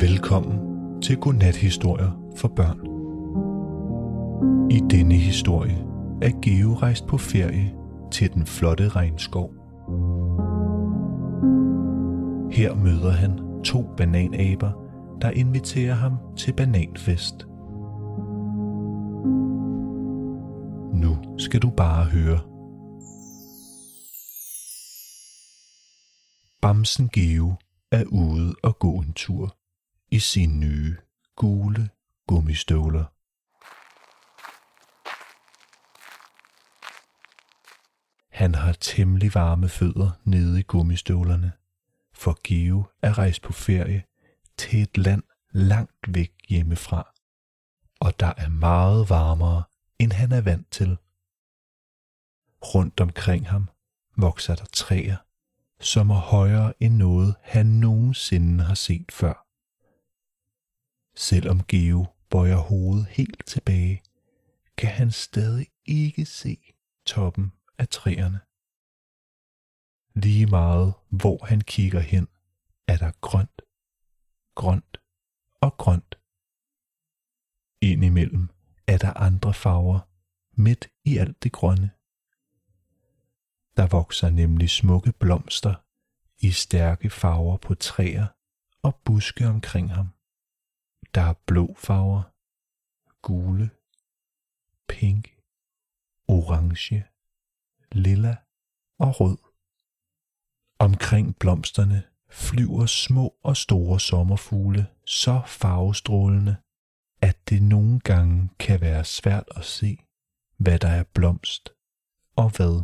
Velkommen til Godnat-historier for børn. I denne historie er Geo rejst på ferie til den flotte regnskov. Her møder han to bananaber, der inviterer ham til bananfest. Nu skal du bare høre. Bamsen Geo er ude og gå en tur i sine nye gule gummistøvler. Han har temmelig varme fødder nede i gummistøvlerne, for Geo er rejst på ferie til et land langt væk hjemmefra, og der er meget varmere, end han er vant til. Rundt omkring ham vokser der træer, som er højere end noget, han nogensinde har set før. Selvom Geo bøjer hovedet helt tilbage, kan han stadig ikke se toppen af træerne. Lige meget hvor han kigger hen, er der grønt, grønt og grønt. Indimellem er der andre farver midt i alt det grønne. Der vokser nemlig smukke blomster i stærke farver på træer og buske omkring ham. Der er blå farver, gule, pink, orange, lilla. Og rød. Omkring blomsterne flyver små og store sommerfugle så farvestrålende, at det nogle gange kan være svært at se, hvad der er blomst og hvad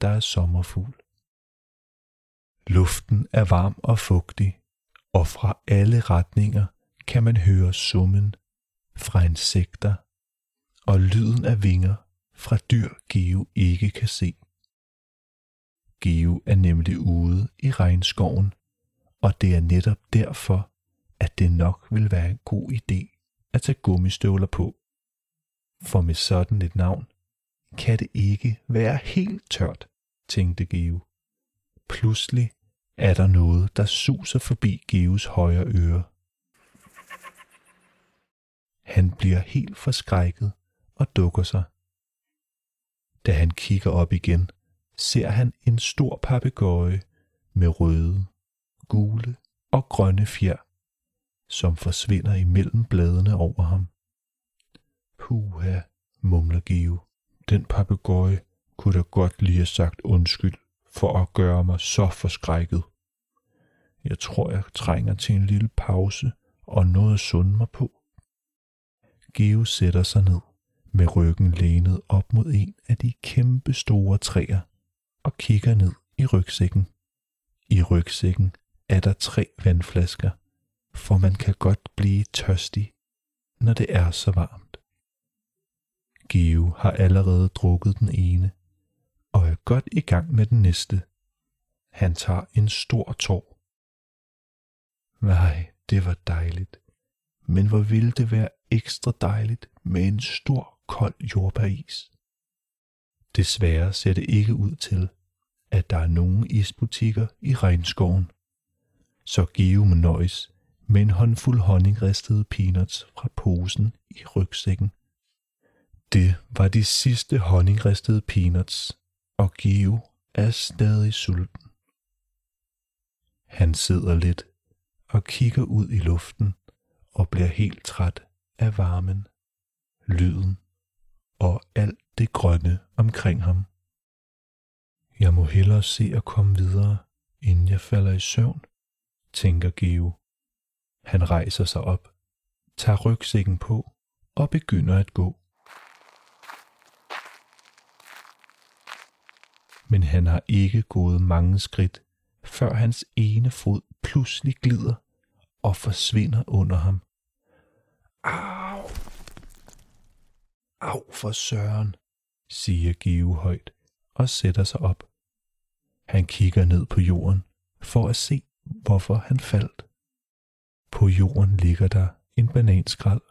der er sommerfugl. Luften er varm og fugtig, og fra alle retninger kan man høre summen fra insekter og lyden af vinger fra dyr Geo ikke kan se. Geo er nemlig ude i regnskoven, og det er netop derfor, at det nok vil være en god idé at tage gummistøvler på. For med sådan et navn kan det ikke være helt tørt, tænkte Geo. Pludselig er der noget, der suser forbi Geos højre øre. Han bliver helt forskrækket og dukker sig. Da han kigger op igen, ser han en stor papegøje med røde, gule og grønne fjer, som forsvinder imellem bladene over ham. Puha, mumler Geo. Den papegøje kunne da godt lige have sagt undskyld for at gøre mig så forskrækket. Jeg tror, jeg trænger til en lille pause og noget at sunde mig på. Geo sætter sig ned med ryggen lænet op mod en af de kæmpe store træer og kigger ned i rygsækken. I rygsækken er der tre vandflasker, for man kan godt blive tørstig, når det er så varmt. Geo har allerede drukket den ene, og er godt i gang med den næste. Han tager en stor tår. Nej, det var dejligt. Men hvor ville det være ekstra dejligt med en stor, kold jordbæris. Desværre ser det ikke ud til, at der er nogen isbutikker i regnskoven. Så Geo må nøjes med en håndfuld honningristede peanuts fra posen i rygsækken. Det var de sidste honningristede peanuts, og Geo er stadig sulten. Han sidder lidt og kigger ud i luften og bliver helt træt af varmen, lyden og alt det grønne omkring ham. Jeg må hellere se at komme videre, inden jeg falder i søvn, tænker Geo. Han rejser sig op, tager rygsækken på og begynder at gå. Men han har ikke gået mange skridt, før hans ene fod pludselig glider og forsvinder under ham. Au! Au for søren, siger Give højt og sætter sig op. Han kigger ned på jorden for at se, hvorfor han faldt. På jorden ligger der en bananskrald.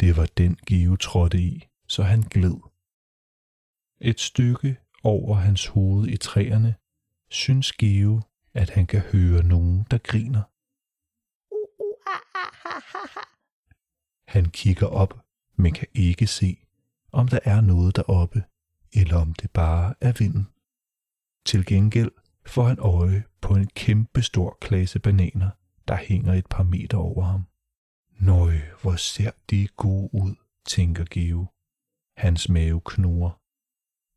Det var den Give trådte i, så han gled. Et stykke over hans hoved i træerne synes Give, at han kan høre nogen, der griner. Han kigger op, men kan ikke se, om der er noget deroppe, eller om det bare er vinden. Til gengæld får han øje på en kæmpe stor klasse bananer, der hænger et par meter over ham. Nøj, hvor ser de gode ud, tænker Geo. Hans mave knurrer.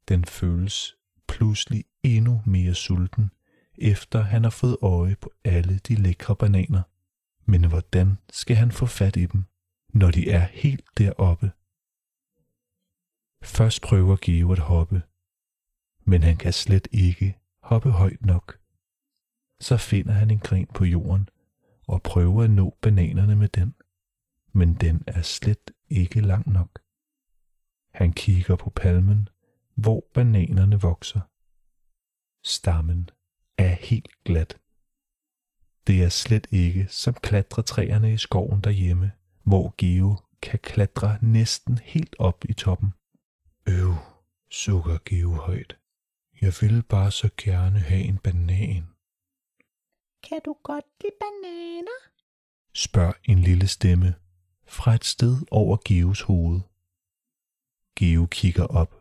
Den føles pludselig endnu mere sulten, efter han har fået øje på alle de lækre bananer. Men hvordan skal han få fat i dem, når de er helt deroppe? Først prøver Geo at hoppe, men han kan slet ikke hoppe højt nok. Så finder han en gren på jorden og prøver at nå bananerne med den, men den er slet ikke lang nok. Han kigger på palmen, hvor bananerne vokser. Stammen er helt glat. Det er slet ikke som klatretræerne i skoven derhjemme, hvor Geo kan klatre næsten helt op i toppen. Øv, sukker Geo højt. Jeg ville bare så gerne have en banan. Kan du godt lide bananer? Spørg en lille stemme fra et sted over Geos hoved. Geo kigger op.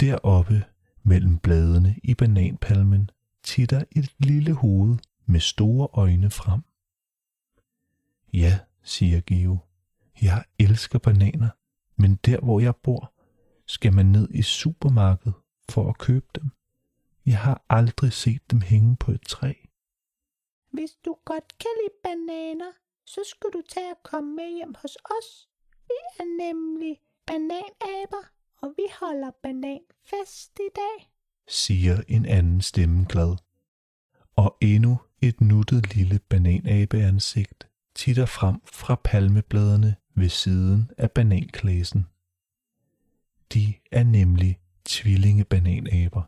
Deroppe mellem bladene i bananpalmen titter et lille hoved med store øjne frem. Ja, siger Geo. Jeg elsker bananer, men der hvor jeg bor, skal man ned i supermarkedet for at købe dem. Jeg har aldrig set dem hænge på et træ. Hvis du godt kan lide bananer, så skal du tage og komme med hjem hos os. Vi er nemlig bananaber, og vi holder bananfest i dag. siger en anden stemme glad. Og endnu et nuttet lille bananabeansigt titter frem fra palmebladene ved siden af bananklæsen. De er nemlig tvillingebananaber.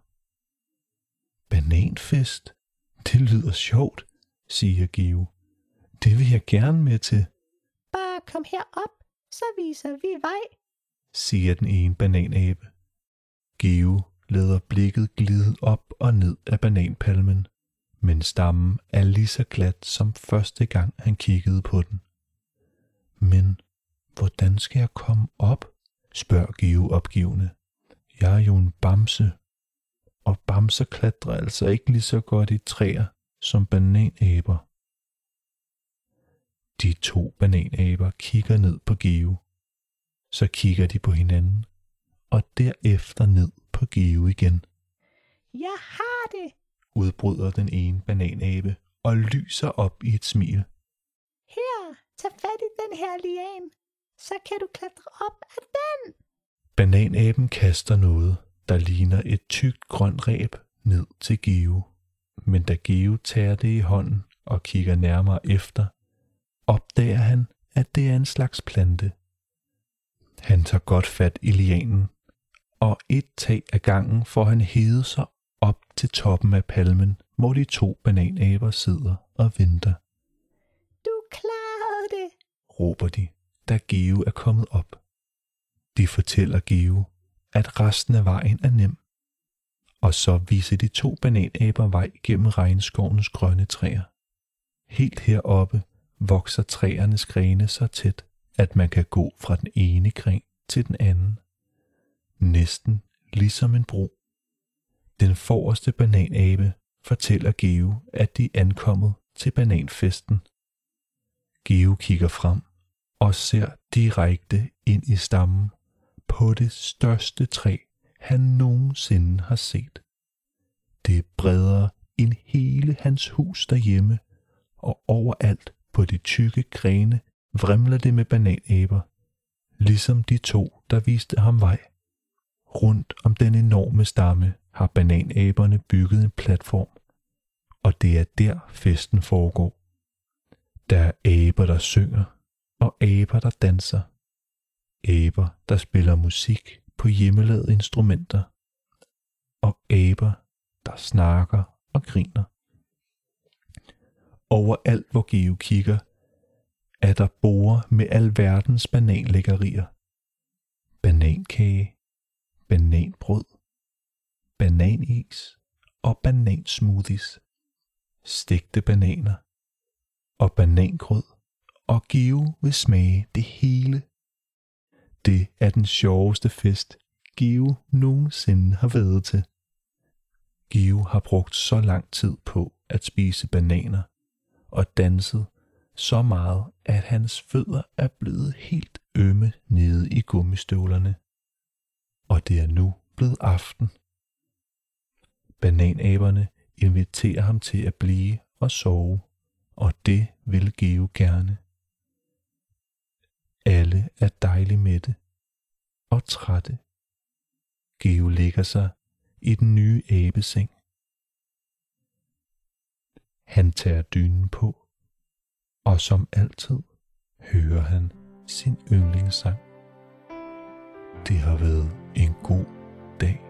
Bananfest? Det lyder sjovt, siger Geo. Det vil jeg gerne med til, Bare kom herop, så viser vi vej. siger den ene bananabe. Geo lader blikket glide op og ned af bananpalmen, men stammen er lige så glat som første gang han kiggede på den. Men hvordan skal jeg komme op? spørger Geo opgivende. Jeg er jo en bamse, og bamser klatrer altså ikke lige så godt i træer som bananæber. De to bananæber kigger ned på Geo. Så kigger de på hinanden, og derefter ned på Geo igen, Jeg har det udbryder den ene bananabe og lyser op i et smil. Her, tag fat i den her lian. Så kan du klatre op af den. Bananaben kaster noget, der ligner et tykt grønt ræb ned til Geo. Men da Geo tager det i hånden og kigger nærmere efter, opdager han, at det er en slags plante. Han tager godt fat i lianen, og et tag af gangen får han hævet sig til toppen af palmen, hvor de to bananaber sidder og venter, Du klarede det. råber de, da Geo er kommet op. De fortæller Geo, at resten af vejen er nem. Og så viser de to bananaber vej gennem regnskovens grønne træer. Helt heroppe vokser træernes grene så tæt, at man kan gå fra den ene gren til den anden. Næsten ligesom en bro. Den forreste bananabe fortæller Geo, at de er ankommet til bananfesten. Geo kigger frem og ser direkte ind i stammen på det største træ, han nogensinde har set. Det er bredere end hele hans hus derhjemme, og overalt på de tykke grene vrimler det med bananaber, ligesom de to, der viste ham vej. Rundt om den enorme stamme har bananaberne bygget en platform, og det er der festen foregår. Der er aber, der synger, og aber, der danser. Aber, der spiller musik på hjemmelavede instrumenter. Og aber, der snakker og griner. Overalt, hvor Geo kigger, er der borer med alverdens bananlækkerier. Banankage, bananbrød, bananis og banansmoothies, stegte bananer og banangrød og give vil smage det hele. Det er den sjoveste fest, Give nogensinde har været til. Give har brugt så lang tid på at spise bananer og danset så meget, at hans fødder er blevet helt ømme nede i gummistøvlerne. Og det er nu blevet aften. Bananaberne inviterer ham til at blive og sove, og det vil Geo gerne. Alle er dejligt mætte og trætte. Geo ligger sig i den nye abeseng. Han tager dynen på, og som altid hører han sin yndlingssang. Det har været en god dag.